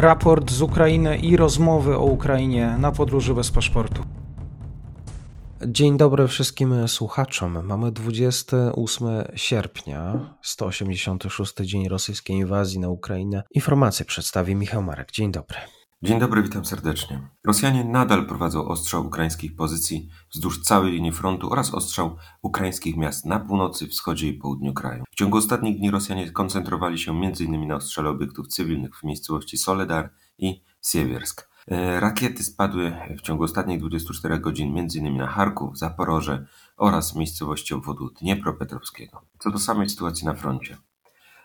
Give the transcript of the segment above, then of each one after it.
raport z Ukrainy i rozmowy o Ukrainie na podróży bez paszportu. Dzień dobry wszystkim słuchaczom. Mamy 28 sierpnia, 186 dzień rosyjskiej inwazji na Ukrainę. Informacje przedstawi Michał Marek. Dzień dobry. Dzień dobry, witam serdecznie. Rosjanie nadal prowadzą ostrzał ukraińskich pozycji wzdłuż całej linii frontu oraz ostrzał ukraińskich miast na północy, wschodzie i południu kraju. W ciągu ostatnich dni Rosjanie koncentrowali się m.in. na ostrzale obiektów cywilnych w miejscowości Soledar i Siewiersk. E, rakiety spadły w ciągu ostatnich 24 godzin m.in. na Charków, Zaporoże oraz miejscowości obwodu Dniepropetrowskiego. Co do samej sytuacji na froncie.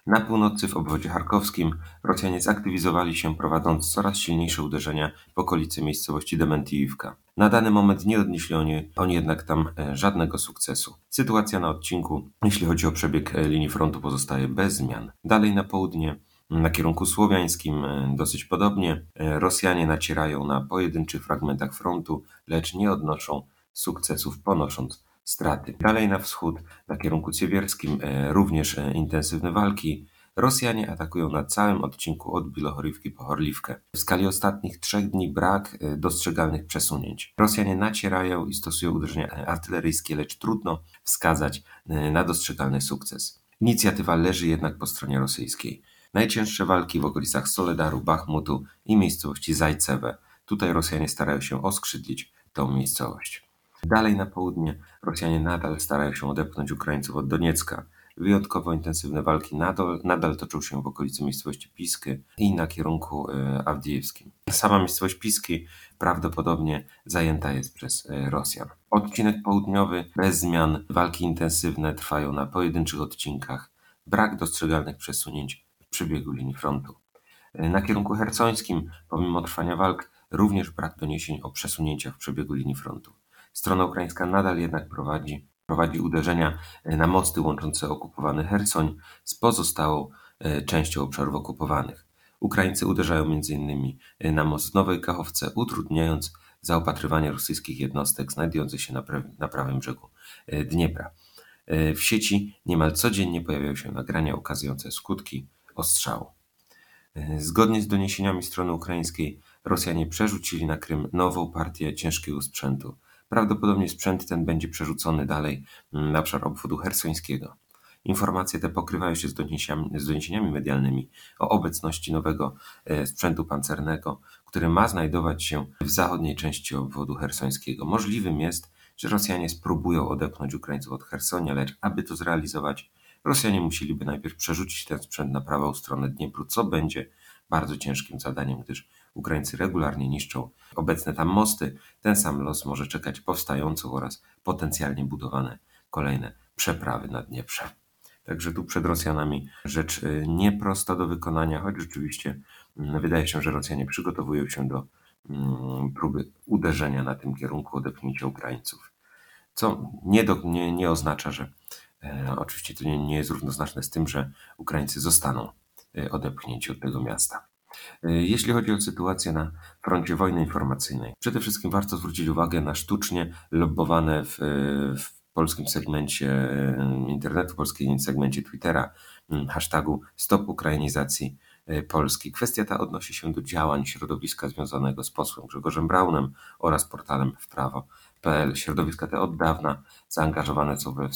Na północy w obwodzie charkowskim Rosjanie zaktywizowali się prowadząc coraz silniejsze uderzenia w okolicy miejscowości Dementiivka. Na dany moment nie odnieśli oni, oni jednak tam e, żadnego sukcesu. Sytuacja na odcinku, jeśli chodzi o przebieg e, linii frontu, pozostaje bez zmian. Dalej na południe na kierunku słowiańskim e, dosyć podobnie. Rosjanie nacierają na pojedynczych fragmentach frontu, lecz nie odnoszą sukcesów, ponosząc straty. Dalej na wschód, na kierunku siewierskim, e, również e, intensywne walki. Rosjanie atakują na całym odcinku od Bilohorywki po Horliwkę. W skali ostatnich trzech dni brak e, dostrzegalnych przesunięć. Rosjanie nacierają i stosują uderzenia artyleryjskie, lecz trudno wskazać na dostrzegalny sukces. Inicjatywa leży jednak po stronie rosyjskiej. Najcięższe walki w okolicach Soledaru, Bachmutu i miejscowości Zajcewe. Tutaj Rosjanie starają się oskrzydlić tą miejscowość. Dalej na południe Rosjanie nadal starają się odepchnąć Ukraińców od Doniecka. Wyjątkowo intensywne walki nadal, nadal toczą się w okolicy miejscowości Pisky i na kierunku e, Awdijiewskim. Sama miejscowość Piski prawdopodobnie zajęta jest przez e, Rosjan. Odcinek południowy bez zmian, walki intensywne trwają na pojedynczych odcinkach. Brak dostrzegalnych przesunięć w przebiegu linii frontu. E, na kierunku hercońskim, pomimo trwania walk, również brak doniesień o przesunięciach w przebiegu linii frontu. Strona ukraińska nadal jednak prowadzi, prowadzi uderzenia e, na mosty łączące okupowany Hersoń z pozostałą e, częścią obszarów okupowanych. Ukraińcy uderzają m.in. E, na most w Nowej Kachowce, utrudniając zaopatrywanie rosyjskich jednostek znajdujących się na, na prawym brzegu Dniepra. W sieci niemal codziennie pojawiają się nagrania ukazujące skutki ostrzału. Zgodnie z doniesieniami strony ukraińskiej, Rosjanie przerzucili na Krym nową partię ciężkiego sprzętu. Prawdopodobnie sprzęt ten będzie przerzucony dalej mm, na obszar obwodu hersońskiego. Informacje te pokrywają się z doniesieniami, z doniesieniami medialnymi o obecności nowego e, sprzętu pancernego, który ma znajdować się w zachodniej części obwodu hersońskiego. Możliwym jest, że Rosjanie spróbują odepchnąć Ukraińców od Hersonia, lecz aby to zrealizować, Rosjanie musieliby najpierw przerzucić ten sprzęt na prawą stronę Dniepru, co będzie bardzo ciężkim zadaniem, gdyż Ukraińcy regularnie niszczą obecne tam mosty. Ten sam los może czekać powstającą oraz potencjalnie budowane kolejne przeprawy na Dnieprze. Także tu przed Rosjanami rzecz y, nieprosta do wykonania, choć rzeczywiście mm, wydaje się, że Rosjanie przygotowują się do mm, próby uderzenia na tym kierunku odepchnięcia Ukraińców. Co nie, do, nie, nie oznacza, że e, oczywiście to nie, nie jest równoznaczne z tym, że Ukraińcy zostaną e, odepchnięci od tego miasta. E, jeśli chodzi o sytuację na froncie wojny informacyjnej, przede wszystkim warto zwrócić uwagę na sztucznie lobbowane w, w polskim segmencie e, internetu, w polskim segmencie Twittera hashtagu Stop Ukrainizacji e, Polski. Kwestia ta odnosi się do działań środowiska związanego z posłem Grzegorzem Braunem oraz portalem wprawo.pl. Środowiska te od dawna zaangażowane są we,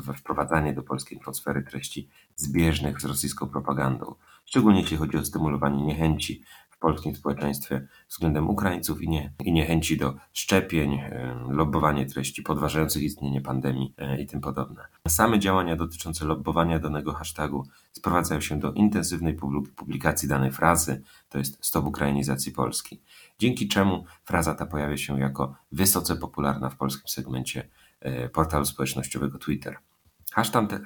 we wprowadzanie do polskiej atmosfery treści zbieżnych z rosyjską propagandą szczególnie jeśli chodzi o stymulowanie niechęci w polskim społeczeństwie względem Ukraińców i, nie, i niechęci do szczepień, lobbowanie treści podważających istnienie pandemii e, i tym podobne. Same działania dotyczące lobbowania danego hashtagu sprowadzają się do intensywnej publikacji danej frazy, to jest stop ukrainizacji Polski, dzięki czemu fraza ta pojawia się jako wysoce popularna w polskim segmencie e, portalu społecznościowego Twitter.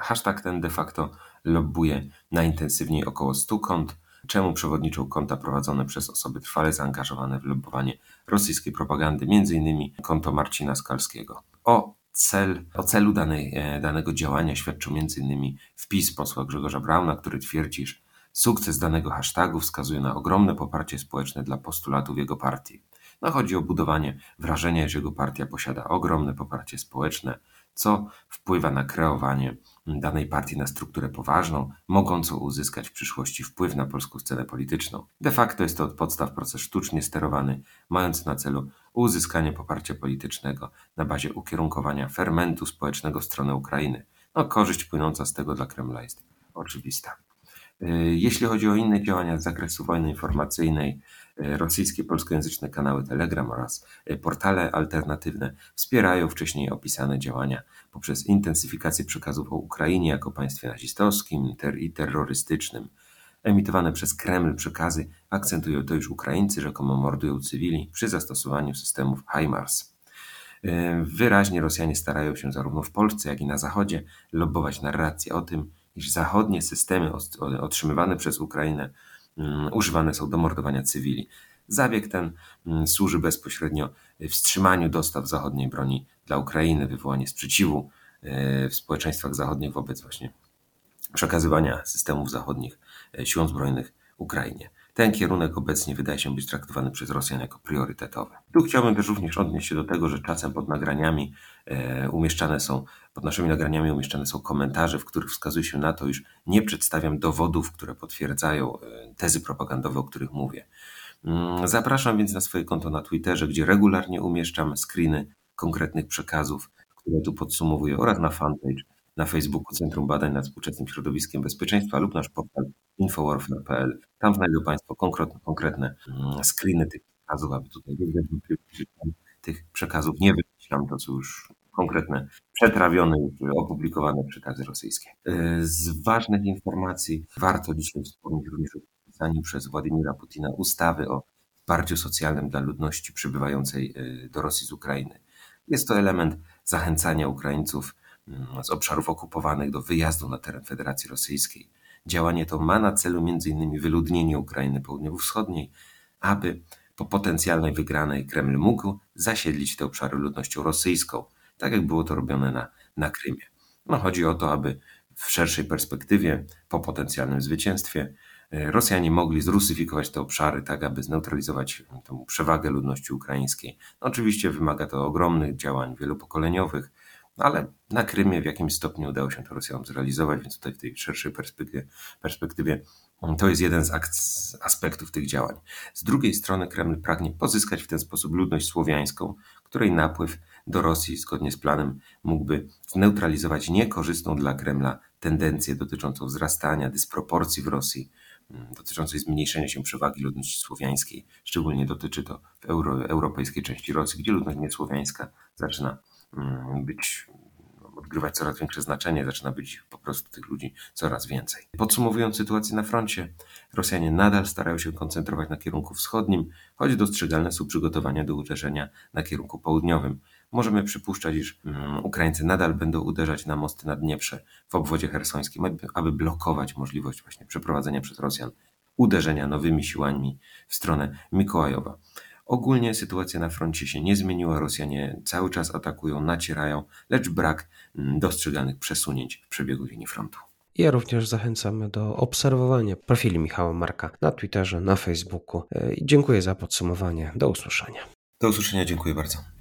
Hashtag ten de facto lobbuje najintensywniej około 100 kont, czemu przewodniczą konta prowadzone przez osoby trwale zaangażowane w lobbowanie rosyjskiej propagandy, m.in. konto Marcina Skalskiego. O, cel, o celu danej, e, danego działania świadczył m.in. wpis posła Grzegorza Brauna, który twierdzi, że sukces danego hashtagu wskazuje na ogromne poparcie społeczne dla postulatów jego partii. No, chodzi o budowanie wrażenia, że jego partia posiada ogromne poparcie społeczne, co wpływa na kreowanie danej partii na strukturę poważną, mogącą uzyskać w przyszłości wpływ na polską scenę polityczną. De facto jest to od podstaw proces sztucznie sterowany, mający na celu uzyskanie poparcia politycznego na bazie ukierunkowania fermentu społecznego w stronę Ukrainy. No, korzyść płynąca z tego dla Kremla jest oczywista. Y, jeśli chodzi o inne działania z zakresu wojny informacyjnej, y, rosyjskie polskojęzyczne kanały Telegram oraz y, portale alternatywne wspierają wcześniej opisane działania poprzez intensyfikację przekazów o Ukrainie jako państwie nazistowskim i terrorystycznym. Emitowane przez Kreml przekazy akcentują to, iż Ukraińcy rzekomo mordują cywili przy zastosowaniu systemów HIMARS. Wyraźnie Rosjanie starają się zarówno w Polsce, jak i na Zachodzie lobbować narrację o tym, iż zachodnie systemy otrzymywane przez Ukrainę mm, używane są do mordowania cywili. Zabieg ten mm, służy bezpośrednio wstrzymaniu dostaw zachodniej broni dla Ukrainy, wywołanie sprzeciwu e, w społeczeństwach zachodnich wobec właśnie przekazywania systemów zachodnich e, siłom zbrojnych Ukrainie. Ten kierunek obecnie wydaje się być traktowany przez Rosjan jako priorytetowy. Tu chciałbym też również odnieść się do tego, że czasem pod nagraniami e, umieszczane są, pod naszymi nagraniami umieszczane są komentarze, w których wskazuje się na to, iż nie przedstawiam dowodów, które potwierdzają e, tezy propagandowe, o których mówię. Mm, zapraszam więc na swoje konto na Twitterze, gdzie regularnie umieszczam screeny konkretnych przekazów, które tu podsumowuję, oraz na fanpage na Facebooku Centrum Badań nad Współczesnym Środowiskiem Bezpieczeństwa lub nasz portal infowarfare.pl. Tam znajdą Państwo konkretne, konkretne mm, screeny tych przekazów, aby tutaj tych przekazów nie wymyślam, to są już konkretne, przetrawione, opublikowane przekazy rosyjskie. E, z ważnych informacji warto dzisiaj wspomnieć również o podpisaniu przez Władimira Putina ustawy o wsparciu socjalnym dla ludności przybywającej e, do Rosji z Ukrainy. Jest to element zachęcania Ukraińców z obszarów okupowanych do wyjazdu na teren Federacji Rosyjskiej. Działanie to ma na celu m.in. wyludnienie Ukrainy Południowo-Wschodniej, aby po potencjalnej wygranej Kreml mógł zasiedlić te obszary ludnością rosyjską, tak jak było to robione na, na Krymie. No, chodzi o to, aby w szerszej perspektywie, po potencjalnym zwycięstwie, e, Rosjanie mogli zrusyfikować te obszary, tak aby zneutralizować tę przewagę ludności ukraińskiej. No, oczywiście wymaga to ogromnych działań wielopokoleniowych, ale na Krymie w jakimś stopniu udało się to Rosjanom zrealizować, więc tutaj w tej szerszej perspektywie, perspektywie to jest jeden z aspektów tych działań. Z drugiej strony Kreml pragnie pozyskać w ten sposób ludność słowiańską, której napływ do Rosji zgodnie z planem mógłby zneutralizować niekorzystną dla Kremla tendencję dotyczącą wzrastania dysproporcji w Rosji, mm, dotyczącej zmniejszenia się przewagi ludności słowiańskiej. Szczególnie dotyczy to w euro, europejskiej części Rosji, gdzie ludność niesłowiańska zaczyna być, odgrywać coraz większe znaczenie, zaczyna być po prostu tych ludzi coraz więcej. Podsumowując sytuację na froncie, Rosjanie nadal starają się koncentrować na kierunku wschodnim, choć dostrzegalne są przygotowania do uderzenia na kierunku południowym. Możemy przypuszczać, iż um, Ukraińcy nadal będą uderzać na mosty na Dnieprze w obwodzie hersońskim, aby blokować możliwość właśnie przeprowadzenia przez Rosjan uderzenia nowymi siłami w stronę Mikołajowa. Ogólnie sytuacja na froncie się nie zmieniła, Rosjanie cały czas atakują, nacierają, lecz brak mm, dostrzeganych przesunięć w przebiegu linii frontu. Ja również zachęcam do obserwowania profili Michała Marka na Twitterze, na Facebooku. E, dziękuję za podsumowanie. Do usłyszenia. Do usłyszenia, dziękuję bardzo.